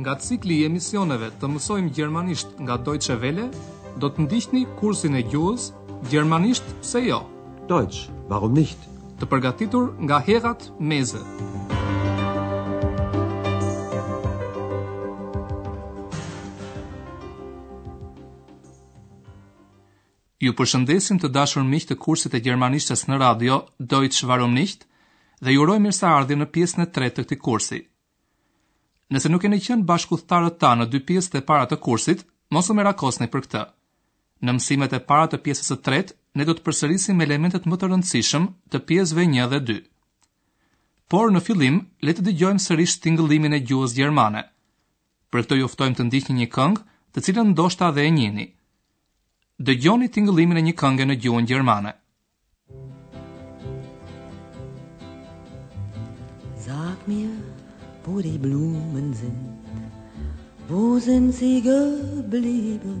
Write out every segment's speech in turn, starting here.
Nga cikli i emisioneve të mësojmë gjermanisht nga Deutsche Welle, do të ndiqni kursin e gjuhës Gjermanisht pse jo? Deutsch, warum nicht? Të përgatitur nga Herrad Meese. Ju përshëndesim të dashur miq të kursit të gjermanishtes në radio Deutsch Warum Nicht dhe ju urojmë mirëseardhje në pjesën e tretë të këtij kursi. Nëse nuk keni qenë bashkëudhëtarët tanë në dy pjesët e para të kursit, mos u merakosni për këtë. Në mësimet e para të pjesës së tretë, ne do të përsërisim elementet më të rëndësishëm të pjesëve 1 dhe 2. Por në fillim, le të dëgjojmë sërish tingëllimin e gjuhës gjermane. Për këtë ju ftojmë të ndiqni një këngë, të cilën ndoshta dhe e njihni. Dëgjoni tingëllimin e një kënge në gjuhën gjermane. Sag mir, wo die Blumen sind, wo sind sie geblieben?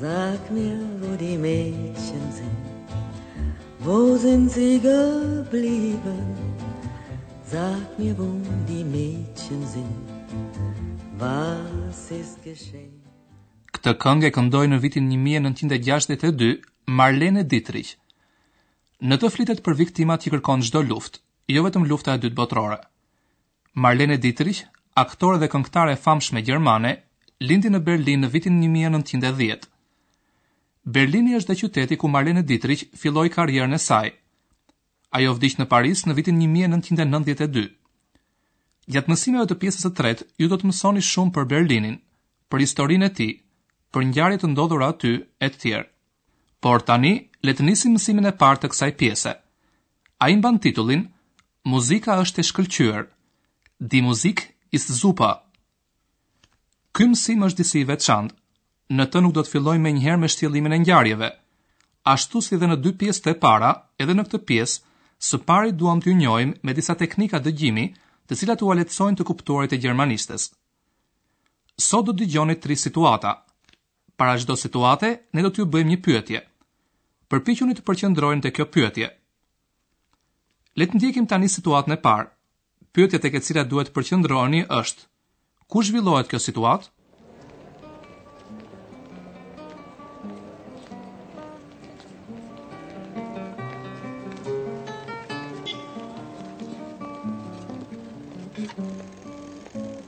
Sag mir, wo die Mädchen sind, wo sind sie geblieben? Sag mir, wo die Mädchen sind, was ist geschehen? Këtë këngë e këndoi në vitin 1962 Marlene Dietrich. Në të flitet për viktimat që kërkon çdo luftë, jo vetëm lufta e dytë botërore. Marlene Dietrich, aktore dhe këngëtare e famshme gjermane, lindi në Berlin në vitin një mijë e nëntëqind e dhjetë. Berlini është dhe qyteti ku Marlene Dietrich filloi karrierën e saj. Ajo vdiq në Paris në vitin një mijë e nëntëqind e nëntëdhjetë e dy. Gjatë mësimeve të pjesës së tretë, ju do të mësoni shumë për Berlinin, për historinë e tij, për ngjarje të ndodhura aty, e të tjera. Por tani, le të nisim mësimin e parë të kësaj pjese. Ai mban titullin Muzika është e shkëlqyer, Die Musik ist super. Ky mësim është disi i veçantë. Në të nuk do të fillojmë menjëherë me shtjellimin e ngjarjeve. Ashtu si dhe në dy pjesët e para, edhe në këtë pjesë, së pari duam t'ju njohim me disa teknika dëgjimi, të cilat ua lehtësojnë të kuptuarit e gjermanishtes. Sot do të dëgjoni tri situata. Para çdo situate, ne do t'ju bëjmë një pyetje. Përpiquni të përqendroheni te kjo pyetje. Le të ndjekim tani situatën e parë. Pyetja tek e cila duhet të përqendroheni është: Ku zhvillohet kjo situatë?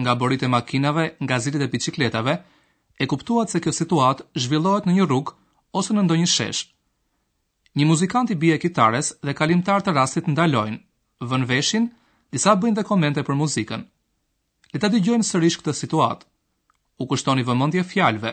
nga boritë e makinave, nga zilet e biçikletave, e kuptuat se kjo situatë zhvillohet në një rrugë ose në ndonjë shesh. Një muzikant i bie kitarës dhe kalimtarë të rastit ndalojnë, vënë veshin, disa bëjnë dhe komente për muzikën. Le ta dëgjojmë sërish këtë situatë. U kushtoni vëmendje fjalëve.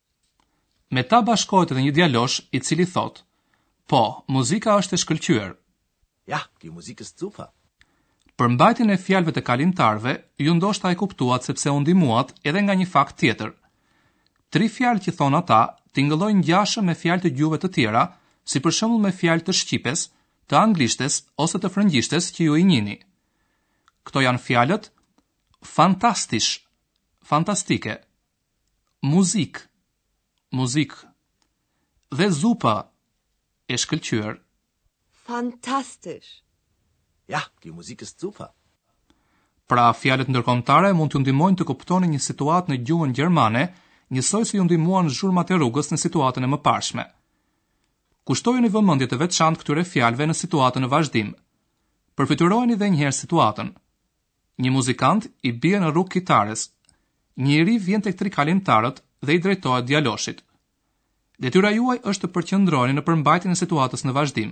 Me ta bashkohet edhe një djalosh i cili thotë, Po, muzika është e shkëlqyer. Ja, die Musik ist super. Përmbajtjen e fjalëve të kalimtarëve ju ndoshta e kuptuat sepse u ndihmuat edhe nga një fakt tjetër. Tri fjalë që thonë ata tingëllojnë ngjashëm me fjalë të gjuhëve të tjera, si për shembull me fjalë të shqipes, të anglishtes ose të frëngjishtes që ju i njihni. Këto janë fjalët fantastisch, fantastike, Musik, muzikë dhe super, e shkëlqyer. Fantastisch. Ja, die Musik ist super. Pra, fjalët ndërkombëtare mund t'ju ndihmojnë të kuptoni një situatë në gjuhën gjermane, njësoj si ju ndihmuan zhurmat e rrugës në situatën e mëparshme. Kushtojuni vëmendje të veçantë këtyre fjalëve në situatën në vazhdim. Përfytyrojeni edhe një herë situatën. Një muzikant i bie në rrugë kitarës. Një i ri vjen tek tri kalimtarët dhe i drejtohet djaloshit. Detyra juaj është të përqendroheni në përmbajtjen e situatës në vazhdim.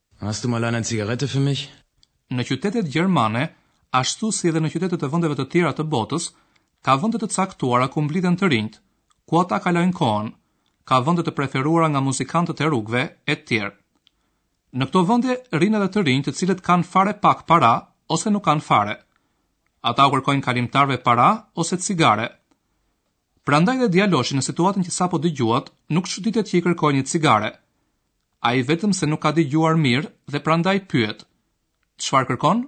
Hast du mal eine Zigarette für mich? Në qytetet gjermane, ashtu si edhe në qytete të vendeve të tjera të botës, ka vende të caktuara ku mblidhen të rinjtë, ku ata kalojnë kohën, ka vende të preferuara nga muzikantët e rrugëve, etj. Në këto vende rrinë edhe të rinj të cilët kanë fare pak para ose nuk kanë fare. Ata u kërkojnë kalimtarëve para ose cigare. Prandaj dhe djaloshi në situatën që sapo dëgjuat nuk çuditet që i kërkojnë një cigare. Ai vetëm se nuk ka dëgjuar mirë dhe prandaj pyet, Çfarë kërkon?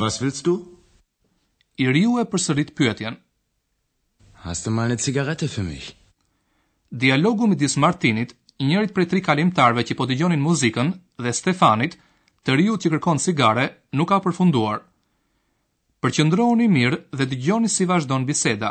Was willst du? I riu e përsërit pyetjen. Hast du mal eine Zigarette für mich? Dialogu midis Martinit, njërit prej tri kalimtarëve që po dëgjonin muzikën, dhe Stefanit, të riut që kërkon cigare, nuk ka përfunduar. Përqendrohuni mirë dhe dëgjoni si vazhdon biseda.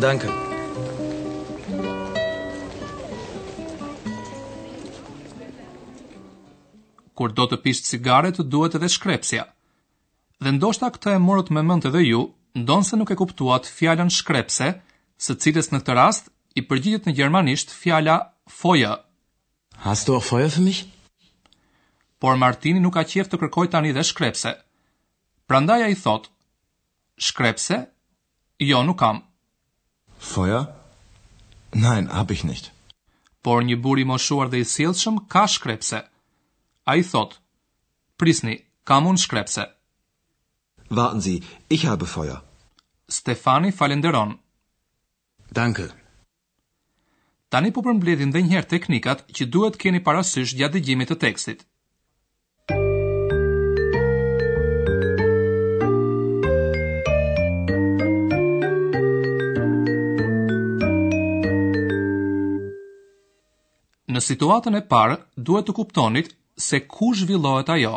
Danke. Kur do të pish cigare, të duhet edhe shkrepsja. Dhe ndoshta këtë e morët me mend edhe ju, ndonëse nuk e kuptuat fjalën shkrepse, së cilës në këtë rast i përgjigjet në gjermanisht fjala Feuer. Hast du auch Feuer für mich? Por Martini nuk ka qejf të kërkojë tani dhe shkrepse. Prandaj ai thotë, Shkrepse, Jo, nuk kam. Feuer? Nein, hab ich nicht. Por një burrë i moshuar dhe i sjellshëm ka shkrepse. Ai thotë, Prisni, kam unë shkrepse. Warten Sie, ich habe Feuer. Stefani falënderon. Danke. Tani po përmbledhim dhe njëherë teknikat që duhet keni parasysh gjatë dëgjimit të tekstit. Në situatën e parë, duhet të kuptonit se ku zhvillohet ajo,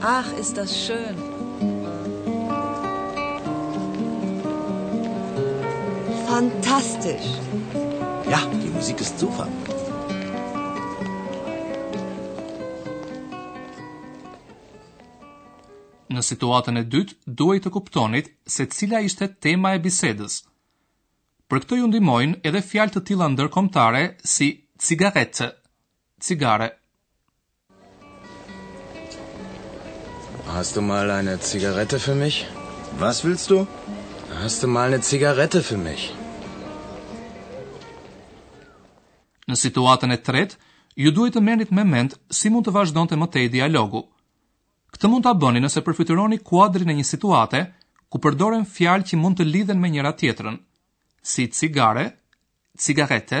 Ach ist das schön! Fantastisch! Ja, die Musik ist super! Në situatën e dytë, duhej të kuptonit se cila ishte tema e bisedës. Për këtë ju ndihmojnë edhe fjalë të tilla ndërkombëtare si Zigarette, cigare. Hast du mal eine Zigarette für mich? Was willst du? Hast du mal eine Zigarette für mich? Në situatën e tretë, ju duhej të merrnit me mend si mund të vazhdonte më tej dialogu. Këtë mund ta bëni nëse përfytyroni kuadrin e një situate ku përdoren fjalë që mund të lidhen me njëra-tjetrën, si cigare, Zigarette,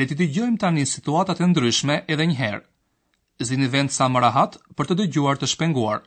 Le t'i dëgjojmë tani situatat e ndryshme edhe një herë. Zini vend sa më rahat për të dëgjuar të shpenguar.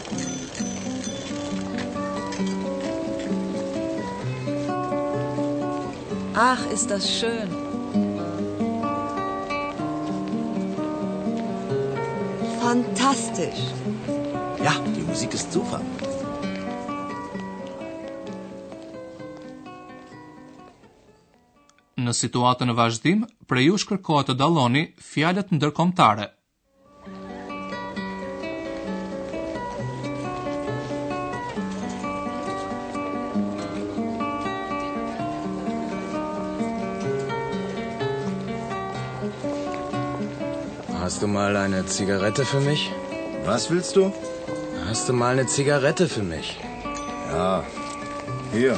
Ach ist das schön! Fantastisch! Ja, die Musik ist super! Në situatën në vazhdim, prej jush kërkohet të dalloni fjalët ndërkombëtare, Hast du mal eine Zigarette für mich? Was willst du? Hast du mal eine Zigarette für mich? Ja. Hier.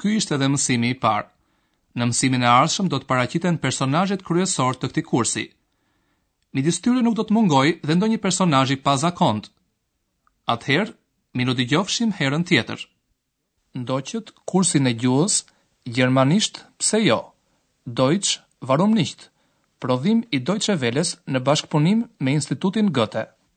Ky ishte edhe mësimi i parë. Në mësimin e ardhshëm do të paraqiten personazhet kryesorë të këtij kursi. Midis tyre nuk do të mungojë dhe ndonjë personazh i pazakont. Atëherë, mirudëgjofshim herën tjetër. Ndoqët kursin e gjuhës gjermanisht pse jo? Deutsch, warum nicht? Prodhim i Deutsche Welles në bashkëpunim me Institutin Goethe.